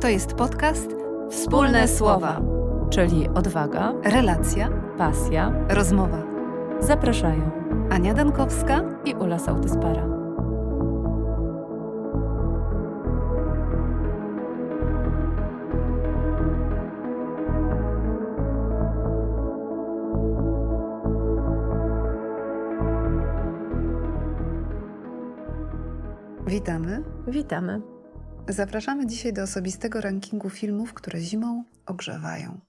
To jest podcast Wspólne Słowa, czyli odwaga, relacja, pasja, rozmowa. zapraszają Ania Dankowska i Ula Sautyspara. Witamy. Witamy. Zapraszamy dzisiaj do osobistego rankingu filmów, które zimą ogrzewają.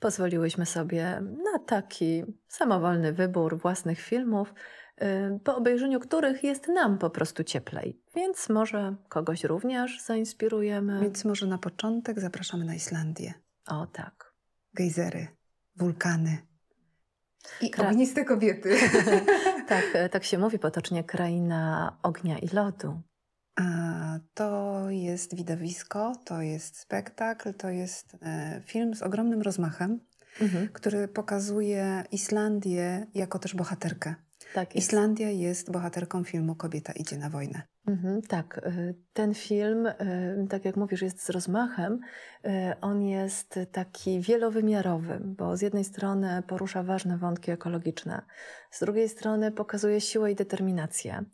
Pozwoliłyśmy sobie na taki samowolny wybór własnych filmów, y, po obejrzeniu których jest nam po prostu cieplej. Więc może kogoś również zainspirujemy. Więc może na początek zapraszamy na Islandię. O tak. Gejzery, wulkany i Kra- ogniste kobiety. tak, tak się mówi potocznie, kraina ognia i lodu. A to jest widowisko, to jest spektakl, to jest e, film z ogromnym rozmachem, Mhm, który pokazuje Islandię jako też bohaterkę. tak jest. Islandia jest bohaterką filmu Kobieta idzie na wojnę. Mhm, tak, y, ten film, y, tak jak mówisz, jest z rozmachem. On jest taki wielowymiarowy, bo z jednej strony porusza ważne wątki ekologiczne, z drugiej strony pokazuje siłę i determinację,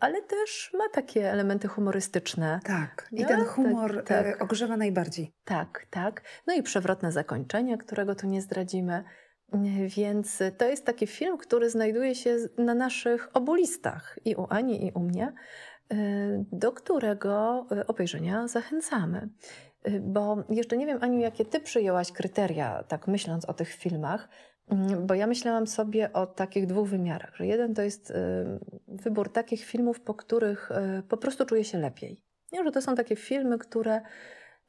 ale też ma takie elementy humorystyczne. Tak, i No, ten tak, humor tak. e, ogrzewa najbardziej. Tak, tak. No i przewrotne zakończenie, którego tu nie zdradzimy. Y, Więc to jest taki film, który znajduje się na naszych obu listach, i u Ani, i u mnie, y, do którego y, obejrzenia zachęcamy. Y, Bo jeszcze nie wiem, Aniu, jakie ty przyjęłaś kryteria, tak myśląc o tych filmach, bo ja myślałam sobie o takich dwóch wymiarach, że jeden to jest y, wybór takich filmów, po których y, po prostu czuję się lepiej. Nie, że to są takie filmy, które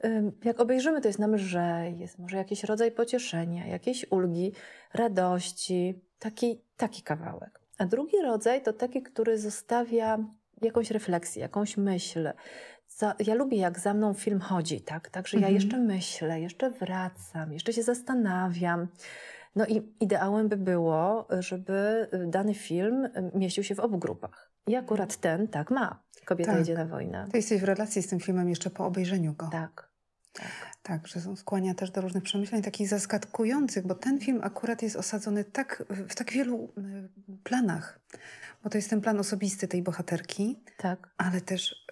Ym, Jak obejrzymy, to jest nam lżej, jest może jakiś rodzaj pocieszenia, jakiejś ulgi, radości, taki, taki kawałek. A drugi rodzaj to taki, który zostawia jakąś refleksję, jakąś myśl. Ja lubię, jak za mną film chodzi, tak? Także ja Mhm. jeszcze myślę, jeszcze wracam, jeszcze się zastanawiam. No i ideałem by było, żeby dany film mieścił się w obu grupach. I akurat ten tak ma. Kobieta Tak. idzie na wojnę. Ty jesteś w relacji z tym filmem jeszcze po obejrzeniu go. Tak. tak. Tak, że są skłania też do różnych przemyśleń takich zaskakujących, bo ten film akurat jest osadzony tak, w tak wielu y, planach. Bo to jest ten plan osobisty tej bohaterki, Tak. ale też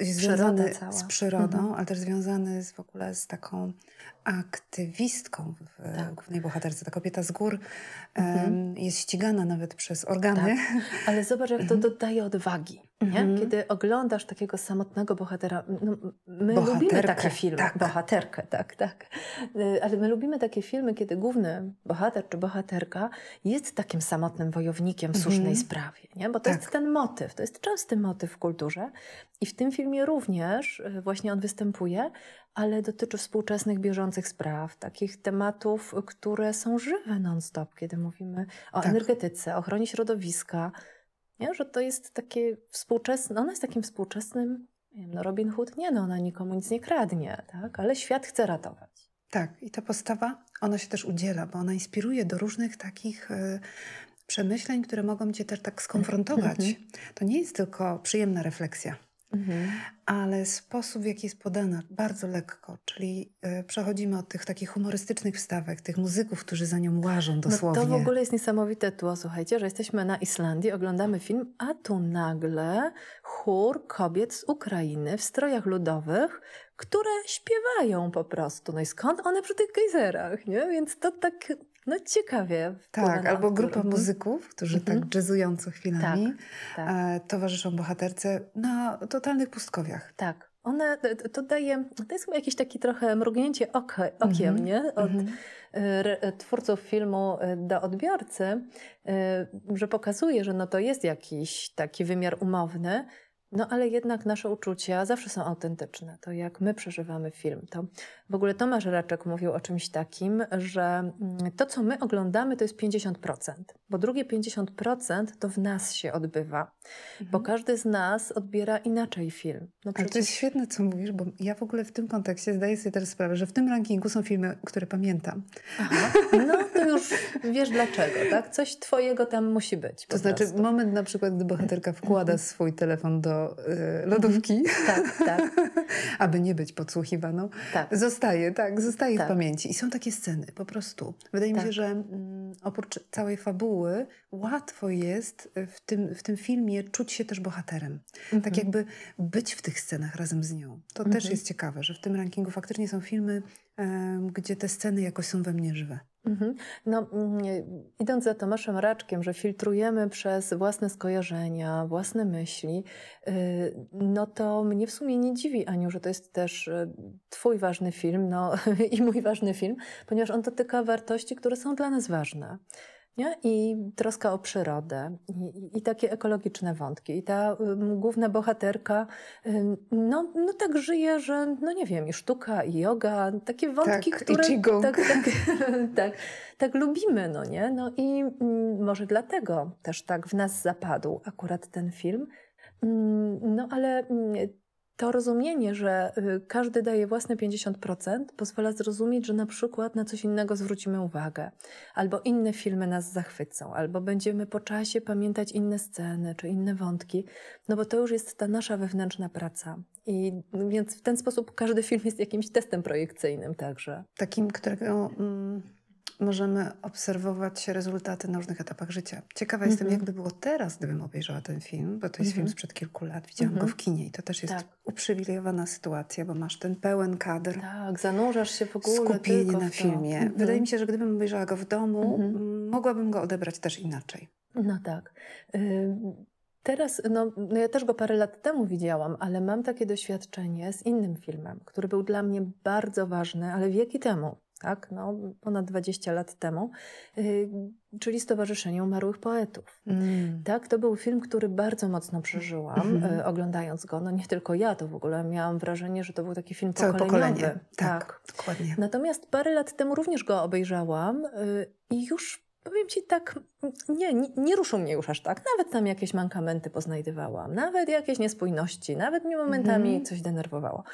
y, związany z przyrodą, Mhm. ale też związany z, w ogóle z taką aktywistką w Tak. głównej bohaterce. Ta kobieta z gór Mhm. em, jest ścigana nawet przez organy. Ale zobacz, jak to Mhm. dodaje odwagi. Mhm. Kiedy oglądasz takiego samotnego bohatera, no, my Bohaterkę, lubimy takie filmy. tak. Bohaterkę, tak, tak. Y, Ale my lubimy takie filmy, kiedy główny bohater czy bohaterka jest takim samotnym wojownikiem w Mhm. słusznej sprawie. Nie? Bo to Tak. jest ten motyw, to jest częsty motyw w kulturze. I w tym filmie również y, właśnie on występuje, ale dotyczy współczesnych, bieżących spraw, takich tematów, które są żywe non-stop, kiedy mówimy o Tak. energetyce, ochronie środowiska. Nie? Że to jest takie współczesne, ona jest takim współczesnym, nie wiem, no Robin Hood, nie no, ona nikomu nic nie kradnie, tak? ale świat chce ratować. Tak, i ta postawa, ona się też udziela, bo ona inspiruje do różnych takich e, przemyśleń, które mogą cię też tak skonfrontować. Mhm. To nie jest tylko przyjemna refleksja, ale sposób, w jaki jest podana, bardzo lekko, czyli e, przechodzimy od tych takich humorystycznych wstawek, tych muzyków, którzy za nią łażą dosłownie. No to w ogóle jest niesamowite tło, słuchajcie, że jesteśmy na Islandii, oglądamy film, a tu nagle chór kobiet z Ukrainy w strojach ludowych, które śpiewają po prostu. No i skąd one przy tych gejzerach, nie? Więc to tak, no ciekawie. Tak, albo grupa muzyków, którzy Mhm. tak jazzują co chwilami, Tak. e, towarzyszą bohaterce na totalnych pustkowiach. Tak. One, to- daje, to jest chyba jakieś takie trochę mrugnięcie oka, okiem, Mhm. nie? Od Mhm. y, re- twórców filmu do odbiorcy, że pokazuje, że no to jest jakiś taki wymiar umowny, no ale jednak nasze uczucia zawsze są autentyczne. To jak my przeżywamy film. To w ogóle Tomasz Raczek mówił o czymś takim, że mm, to, co my oglądamy, to jest 50%, bo drugie 50% to w nas się odbywa, bo Mhm. każdy z nas odbiera inaczej film. No Ale to przecież- jest świetne, co mówisz, bo ja w ogóle w tym kontekście zdaję sobie teraz sprawę, że w tym rankingu są filmy, które pamiętam. Aha, no to już wiesz dlaczego, tak? Coś twojego tam musi być. To znaczy prostu. moment na przykład, gdy bohaterka wkłada swój telefon do y, lodówki, tak, tak. aby nie być podsłuchiwaną, tak. zostaje, tak, zostaje tak. w pamięci. I są takie sceny, po prostu. Wydaje mi się, tak. że mm, oprócz całej fabuły, łatwo jest w tym, w tym filmie czuć się też bohaterem. Tak mhm. jakby być w tych scenach razem z nią. To mhm. też jest ciekawe, że w tym rankingu faktycznie są filmy, gdzie te sceny jakoś są we mnie żywe. Mhm. No, mm, idąc za Tomaszem Raczkiem, że filtrujemy przez własne skojarzenia, własne myśli, y, no to mnie w sumie nie dziwi, Aniu, że to jest też y, Twój ważny film no, i mój ważny film, ponieważ on dotyka wartości, które są dla nas ważne. Nie? I troska o przyrodę, i, i takie ekologiczne wątki. I ta główna bohaterka, no, no tak żyje, że no nie wiem, i sztuka, i yoga, takie wątki, tak, które tak, tak, tak, tak lubimy, no nie? No i może dlatego też tak w nas zapadł akurat ten film. No ale to rozumienie, że y, każdy daje własne 50%, pozwala zrozumieć, że na przykład na coś innego zwrócimy uwagę, albo inne filmy nas zachwycą, albo będziemy po czasie pamiętać inne sceny czy inne wątki, no bo to już jest ta nasza wewnętrzna praca. I więc w ten sposób każdy film jest jakimś testem projekcyjnym także. Takim, którego. Mm możemy obserwować rezultaty na różnych etapach życia. Ciekawa mm -hmm. jestem, jakby było teraz, gdybym obejrzała ten film, bo to jest mm -hmm. film mhm. sprzed kilku lat. Widziałam mm -hmm. go w kinie i to też jest tak. uprzywilejowana sytuacja, bo masz ten pełen kadr. Tak, zanurzasz się w ogóle Skupienie na filmie. Mhm. Wydaje mi się, że gdybym obejrzała go w domu, mhm. mogłabym go odebrać też inaczej. No tak. Y Teraz, no, no, ja też go parę lat temu widziałam, ale mam takie doświadczenie z innym filmem, który był dla mnie bardzo ważny, ale wieki temu tak, no, ponad 20 lat temu, yy, czyli Stowarzyszenie Umarłych Poetów. Mm. Tak, to był film, który bardzo mocno przeżyłam, yy, oglądając go. No nie tylko ja, to w ogóle miałam wrażenie, że to był taki film Całe pokoleniowy. Pokolenie. Tak, tak, dokładnie. Natomiast parę lat temu również go obejrzałam yy, i już powiem Ci tak, nie, nie, nie ruszył mnie już aż tak. Nawet tam jakieś mankamenty poznajdywałam, nawet jakieś niespójności, nawet mnie momentami mm -hmm. coś denerwowało.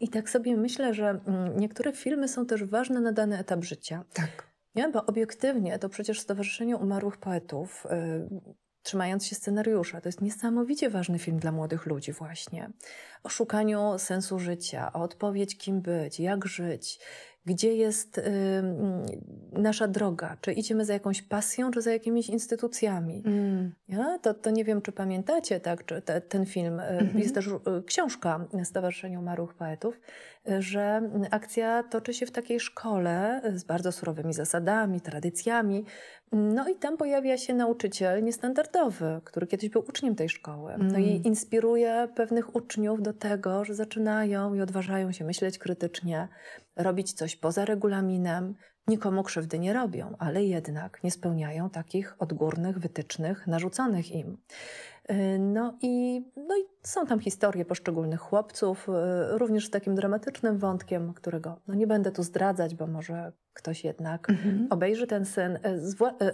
I tak sobie myślę, że mm, niektóre filmy są też ważne na dany etap życia. Tak. Nie? Bo obiektywnie to przecież Stowarzyszenie Umarłych Poetów y, trzymając się scenariusza. To jest niesamowicie ważny film dla młodych ludzi właśnie. O szukaniu sensu życia, o odpowiedź kim być, jak żyć, gdzie jest y, nasza droga, czy idziemy za jakąś pasją, czy za jakimiś instytucjami. Mm. Ja? To, to nie wiem, czy pamiętacie tak, czy te, ten film. Mm -hmm. Jest też y, książka Stowarzyszenia Umarłych Poetów, y, że akcja toczy się w takiej szkole z bardzo surowymi zasadami, tradycjami. No i tam pojawia się nauczyciel niestandardowy, który kiedyś był uczniem tej szkoły. No i mm. inspiruje pewnych uczniów do tego, że zaczynają i odważają się myśleć krytycznie, robić coś poza regulaminem, nikomu krzywdy nie robią, ale jednak nie spełniają takich odgórnych wytycznych narzuconych im. Y, no i, no i są tam historie poszczególnych chłopców, y, również z takim dramatycznym wątkiem, którego no nie będę tu zdradzać, bo może ktoś jednak mhm. obejrzy ten, sen,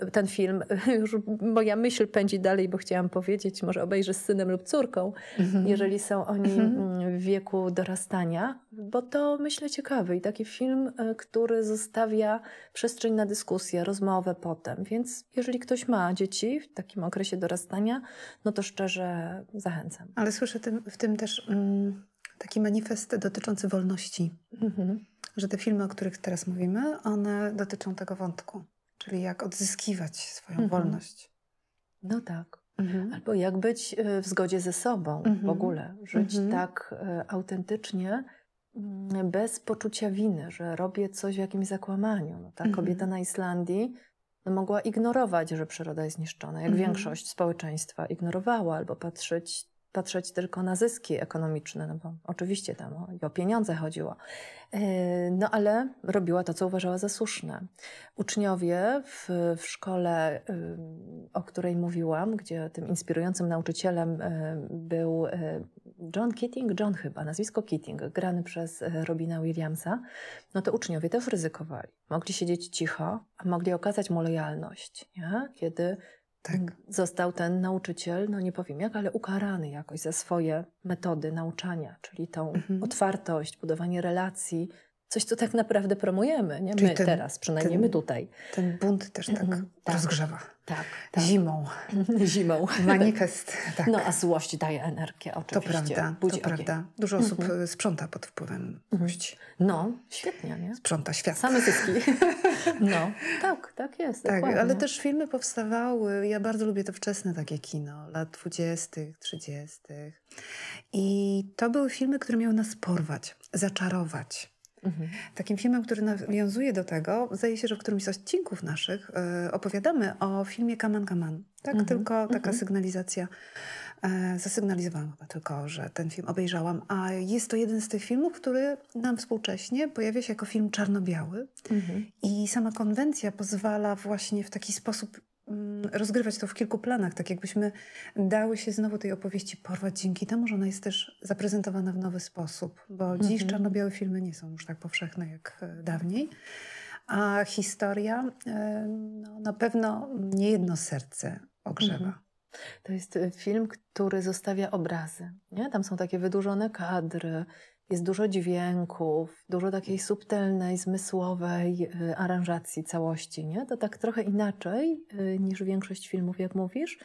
y, ten film. Już moja myśl pędzi dalej, bo chciałam powiedzieć, może obejrzy z synem lub córką, mhm. jeżeli są oni mhm. w wieku dorastania, bo to myślę ciekawy i taki film, który zostawia przestrzeń na dyskusję, rozmowę potem. Więc jeżeli ktoś ma dzieci w takim okresie dorastania, no to szczerze zachęcam. Ale słyszę tym, w tym też mm, taki manifest dotyczący wolności. Mhm. Że te filmy, o których teraz mówimy, one dotyczą tego wątku. Czyli jak odzyskiwać swoją mhm. wolność. No tak. Mhm. Albo jak być y, w zgodzie ze sobą w mhm. ogóle. Żyć mhm. tak y, autentycznie, mm, bez poczucia winy, że robię coś w jakimś zakłamaniu. No, ta mhm. kobieta na Islandii mogła ignorować, że przyroda jest niszczona, jak mhm. większość społeczeństwa ignorowała, albo patrzeć patrzeć tylko na zyski ekonomiczne, no bo oczywiście tam o, o pieniądze chodziło. E, no ale robiła to, co uważała za słuszne. Uczniowie w, w szkole, o której mówiłam, gdzie tym inspirującym nauczycielem e, był e, John Keating, John chyba, nazwisko Keating, grany przez Robina Williamsa, no to uczniowie też ryzykowali. Mogli siedzieć cicho, a mogli okazać mu lojalność, nie? kiedy tak. Został ten nauczyciel, no nie powiem jak, ale ukarany jakoś za swoje metody nauczania, czyli tą mhm. otwartość, budowanie relacji, coś, co tak naprawdę promujemy, nie? my ten, teraz, przynajmniej ten, my tutaj. Ten bunt też tak, mm, tak. rozgrzewa. Tak, tak. Zimą. Zimą. Manifest, tak. No, a złość daje energię, oczywiście. To prawda, Budzi to prawda. Dużo osób mhm. sprząta pod wpływem złości. No, świetnie, nie? Sprząta świat. Same zyski. no, tak, tak jest, Tak, dokładnie. ale też filmy powstawały, ja bardzo lubię to wczesne takie kino, lat dwudziestych, trzydziestych. I to były filmy, które miały nas porwać, zaczarować Mhm. Takim filmem, który nawiązuje do tego, zdaje się, że w którymś z odcinków naszych y, opowiadamy o filmie Kaman Kaman. Tak, mhm. tylko taka mhm. sygnalizacja. E, zasygnalizowałam chyba tylko, że ten film obejrzałam, a jest to jeden z tych filmów, który nam współcześnie pojawia się jako film czarno-biały mhm. i sama konwencja pozwala właśnie w taki sposób rozgrywać to w kilku planach, tak jakbyśmy dały się znowu tej opowieści porwać dzięki temu, że ona jest też zaprezentowana w nowy sposób, bo dziś mm -hmm. czarno-białe filmy nie są już tak powszechne jak e, dawniej, a historia e, no, na pewno nie jedno serce ogrzewa. Mm -hmm. To jest e, film, który zostawia obrazy. Nie? Tam są takie wydłużone kadry, jest dużo dźwięków, dużo takiej subtelnej, zmysłowej y, aranżacji całości, nie? To tak trochę inaczej y, niż większość filmów, jak mówisz.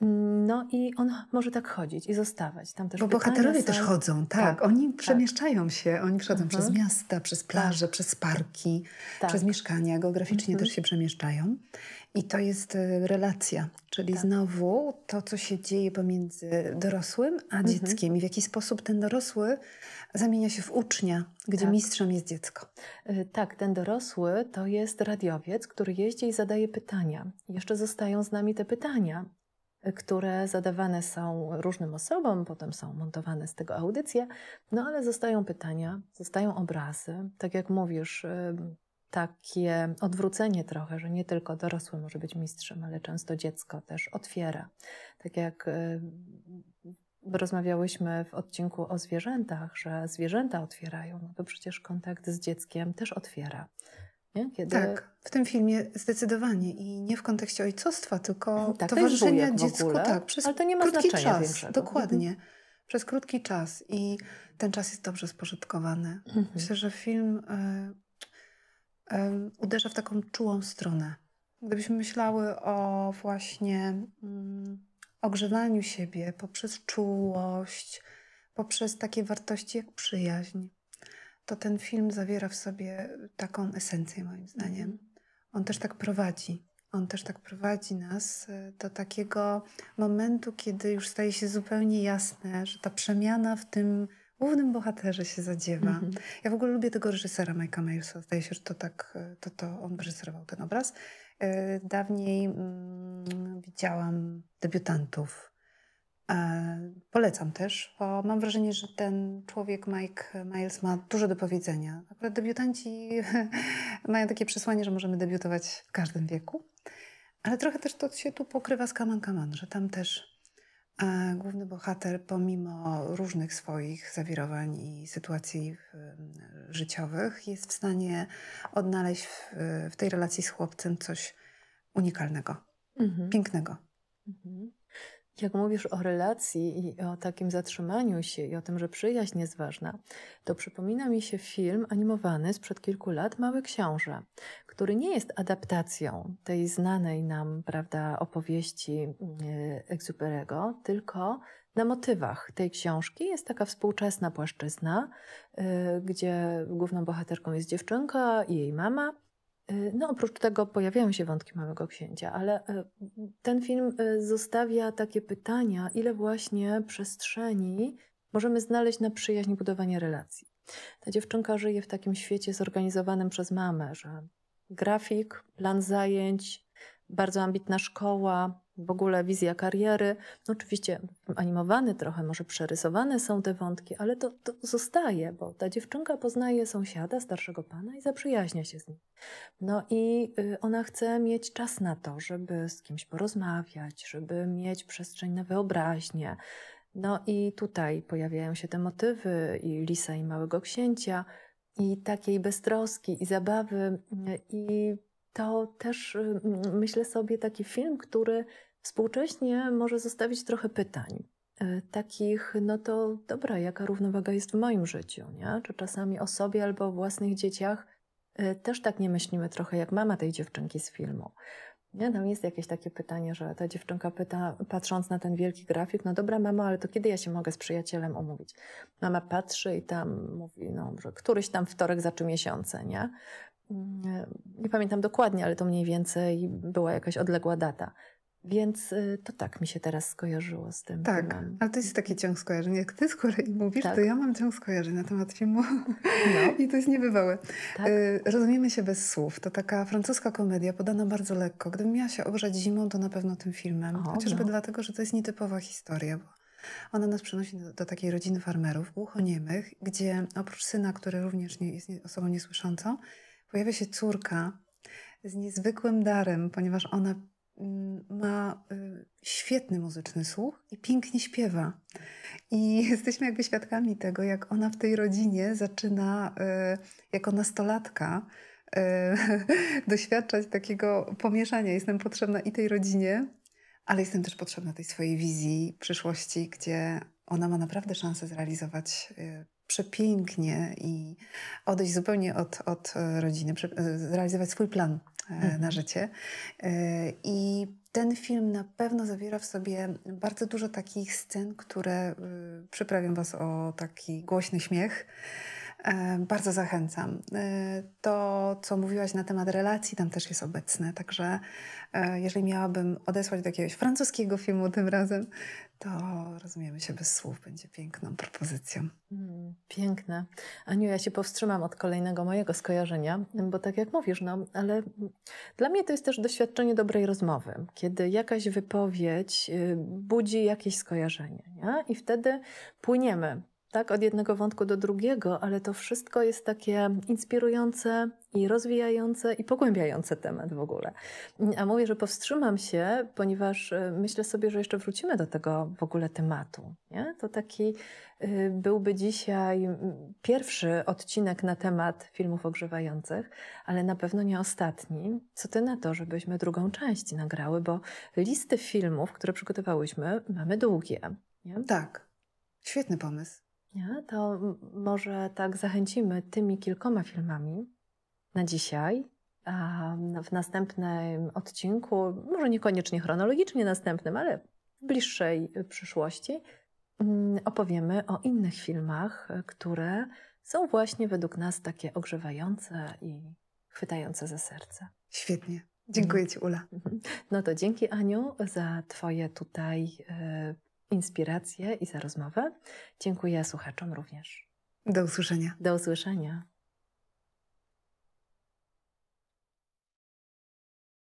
No i on może tak chodzić i zostawać. Tam też Bo bohaterowie są... też chodzą, tak. tak oni tak. przemieszczają się, oni przechodzą mhm. przez miasta, przez plaże, tak. przez parki, tak. przez mieszkania, geograficznie mhm. też się przemieszczają. I to jest y, relacja, czyli tak. znowu to, co się dzieje pomiędzy dorosłym a mhm. dzieckiem i w jaki sposób ten dorosły zamienia się w ucznia, gdzie tak. mistrzem jest dziecko. Y, tak, ten dorosły to jest radiowiec, który jeździ i zadaje pytania. Jeszcze zostają z nami te pytania, które zadawane są różnym osobom, potem są montowane z tego audycje, no ale zostają pytania, zostają obrazy. Tak jak mówisz, takie odwrócenie trochę, że nie tylko dorosły może być mistrzem, ale często dziecko też otwiera. Tak jak y, rozmawiałyśmy w odcinku o zwierzętach, że zwierzęta otwierają, no to przecież kontakt z dzieckiem też otwiera. Kiedy... Tak, w tym filmie zdecydowanie i nie w kontekście ojcostwa, tylko tak, towarzyszenia dziecku. Tak, przez Ale to nie ma krótki czas. Większego. Dokładnie. Mhm. Przez krótki czas i ten czas jest dobrze spożytkowany. Mhm. Myślę, że film y, y, uderza w taką czułą stronę. Gdybyśmy myślały o właśnie y, ogrzewaniu siebie poprzez czułość, poprzez takie wartości jak przyjaźń, to ten film zawiera w sobie taką esencję, moim zdaniem. Mhm. On też tak prowadzi. On też tak prowadzi nas e, do takiego momentu, kiedy już staje się zupełnie jasne, że ta przemiana w tym głównym bohaterze się zadziewa. Mm -hmm. Ja w ogóle lubię tego reżysera Mike'a Milesa. Zdaje się, że to tak, e, to, to on reżyserował ten obraz. E, dawniej mm, widziałam debiutantów. E, polecam też, bo mam wrażenie, że ten człowiek, Mike Miles, ma dużo do powiedzenia. Akurat debiutanci mają takie przesłanie, że możemy debiutować w każdym wieku. Ale trochę też to się tu pokrywa z Kaman Kaman, że tam też e, główny bohater, pomimo różnych swoich zawirowań i sytuacji życiowych, jest w stanie odnaleźć w, w tej relacji z chłopcem coś unikalnego, mhm. pięknego. Mhm. Jak mówisz o relacji i o takim zatrzymaniu się i o tym, że przyjaźń jest ważna, to przypomina mi się film animowany sprzed kilku lat Mały Książę, który nie jest adaptacją tej znanej nam, prawda, opowieści e, Exuperego, tylko na motywach tej książki jest taka współczesna płaszczyzna, e, gdzie główną bohaterką jest dziewczynka i jej mama, no, oprócz tego pojawiają się wątki Małego Księcia, ale y, ten film y, zostawia takie pytania, ile właśnie przestrzeni możemy znaleźć na przyjaźń budowanie relacji. Ta dziewczynka żyje w takim świecie zorganizowanym przez mamę, że grafik, plan zajęć, bardzo ambitna szkoła, w ogóle wizja kariery. No oczywiście animowany trochę, może przerysowane są te wątki, ale to, to zostaje, bo ta dziewczynka poznaje sąsiada, starszego pana i zaprzyjaźnia się z nim. No i y, ona chce mieć czas na to, żeby z kimś porozmawiać, żeby mieć przestrzeń na wyobraźnię. No i tutaj pojawiają się te motywy i Lisa i Małego Księcia, i takiej beztroski, i zabawy, i to też myślę sobie taki film, który współcześnie może zostawić trochę pytań. y, takich, no to dobra, jaka równowaga jest w moim życiu, nie? Czy czasami o sobie albo o własnych dzieciach y, też tak nie myślimy trochę jak mama tej dziewczynki z filmu. Nie, tam jest jakieś takie pytanie, że ta dziewczynka pyta, patrząc na ten wielki grafik, no dobra mamo, ale to kiedy ja się mogę z przyjacielem umówić? Mama patrzy i tam mówi, no, że któryś tam wtorek za trzy miesiące, nie? Nie, nie pamiętam dokładnie, ale to mniej więcej była jakaś odległa data. Więc y, to tak mi się teraz skojarzyło z tym. Tak, filmem. ale to jest taki ciąg skojarzeń. Jak ty z kolei mówisz, tak. to ja mam ciąg skojarzeń na temat filmu no. i to jest niebywałe. Tak. Y, rozumiemy się bez słów. To taka francuska komedia podana bardzo lekko. Gdybym miała się ogrzać zimą, to na pewno tym filmem. O, Chociażby no. dlatego, że to jest nietypowa historia. Bo ona nas przenosi do, do takiej rodziny farmerów, głuchoniemych, gdzie oprócz syna, który również nie, jest osobą niesłyszącą, pojawia się córka z niezwykłym darem, ponieważ ona ma y, świetny muzyczny słuch i pięknie śpiewa. I jesteśmy jakby świadkami tego, jak ona w tej rodzinie zaczyna y, jako nastolatka y, doświadczać takiego pomieszania. Jestem potrzebna i tej rodzinie, ale jestem też potrzebna tej swojej wizji przyszłości, gdzie ona ma naprawdę szansę zrealizować przepięknie i odejść zupełnie od, od rodziny, zrealizować swój plan mhm. na życie. I ten film na pewno zawiera w sobie bardzo dużo takich scen, które przyprawią Was o taki głośny śmiech. Bardzo zachęcam. To, co mówiłaś na temat relacji, tam też jest obecne. Także jeżeli miałabym odesłać do jakiegoś francuskiego filmu tym razem, to rozumiemy się bez słów, będzie piękną propozycją. Mm, piękne. Aniu, ja się powstrzymam od kolejnego mojego skojarzenia, bo tak jak mówisz, no, ale dla mnie to jest też doświadczenie dobrej rozmowy, kiedy jakaś wypowiedź y, budzi jakieś skojarzenie nie? i wtedy płyniemy tak, od jednego wątku do drugiego, ale to wszystko jest takie inspirujące i rozwijające i pogłębiające temat w ogóle. A mówię, że powstrzymam się, ponieważ e, myślę sobie, że jeszcze wrócimy do tego w ogóle tematu. Nie? To taki e, byłby dzisiaj pierwszy odcinek na temat filmów ogrzewających, ale na pewno nie ostatni. Co ty na to, żebyśmy drugą część nagrały, bo listy filmów, które przygotowałyśmy, mamy długie. Nie? Tak. Świetny pomysł. To może tak zachęcimy tymi kilkoma filmami na dzisiaj, a w następnym odcinku, może niekoniecznie chronologicznie następnym, ale w bliższej przyszłości, mm, opowiemy o innych filmach, które są właśnie według nas takie ogrzewające i chwytające za serce. Świetnie. Dziękuję Ci, Ula. Mhm. No to dzięki, Aniu, za Twoje tutaj e, inspirację i za rozmowę. Dziękuję słuchaczom również. Do usłyszenia. Do usłyszenia.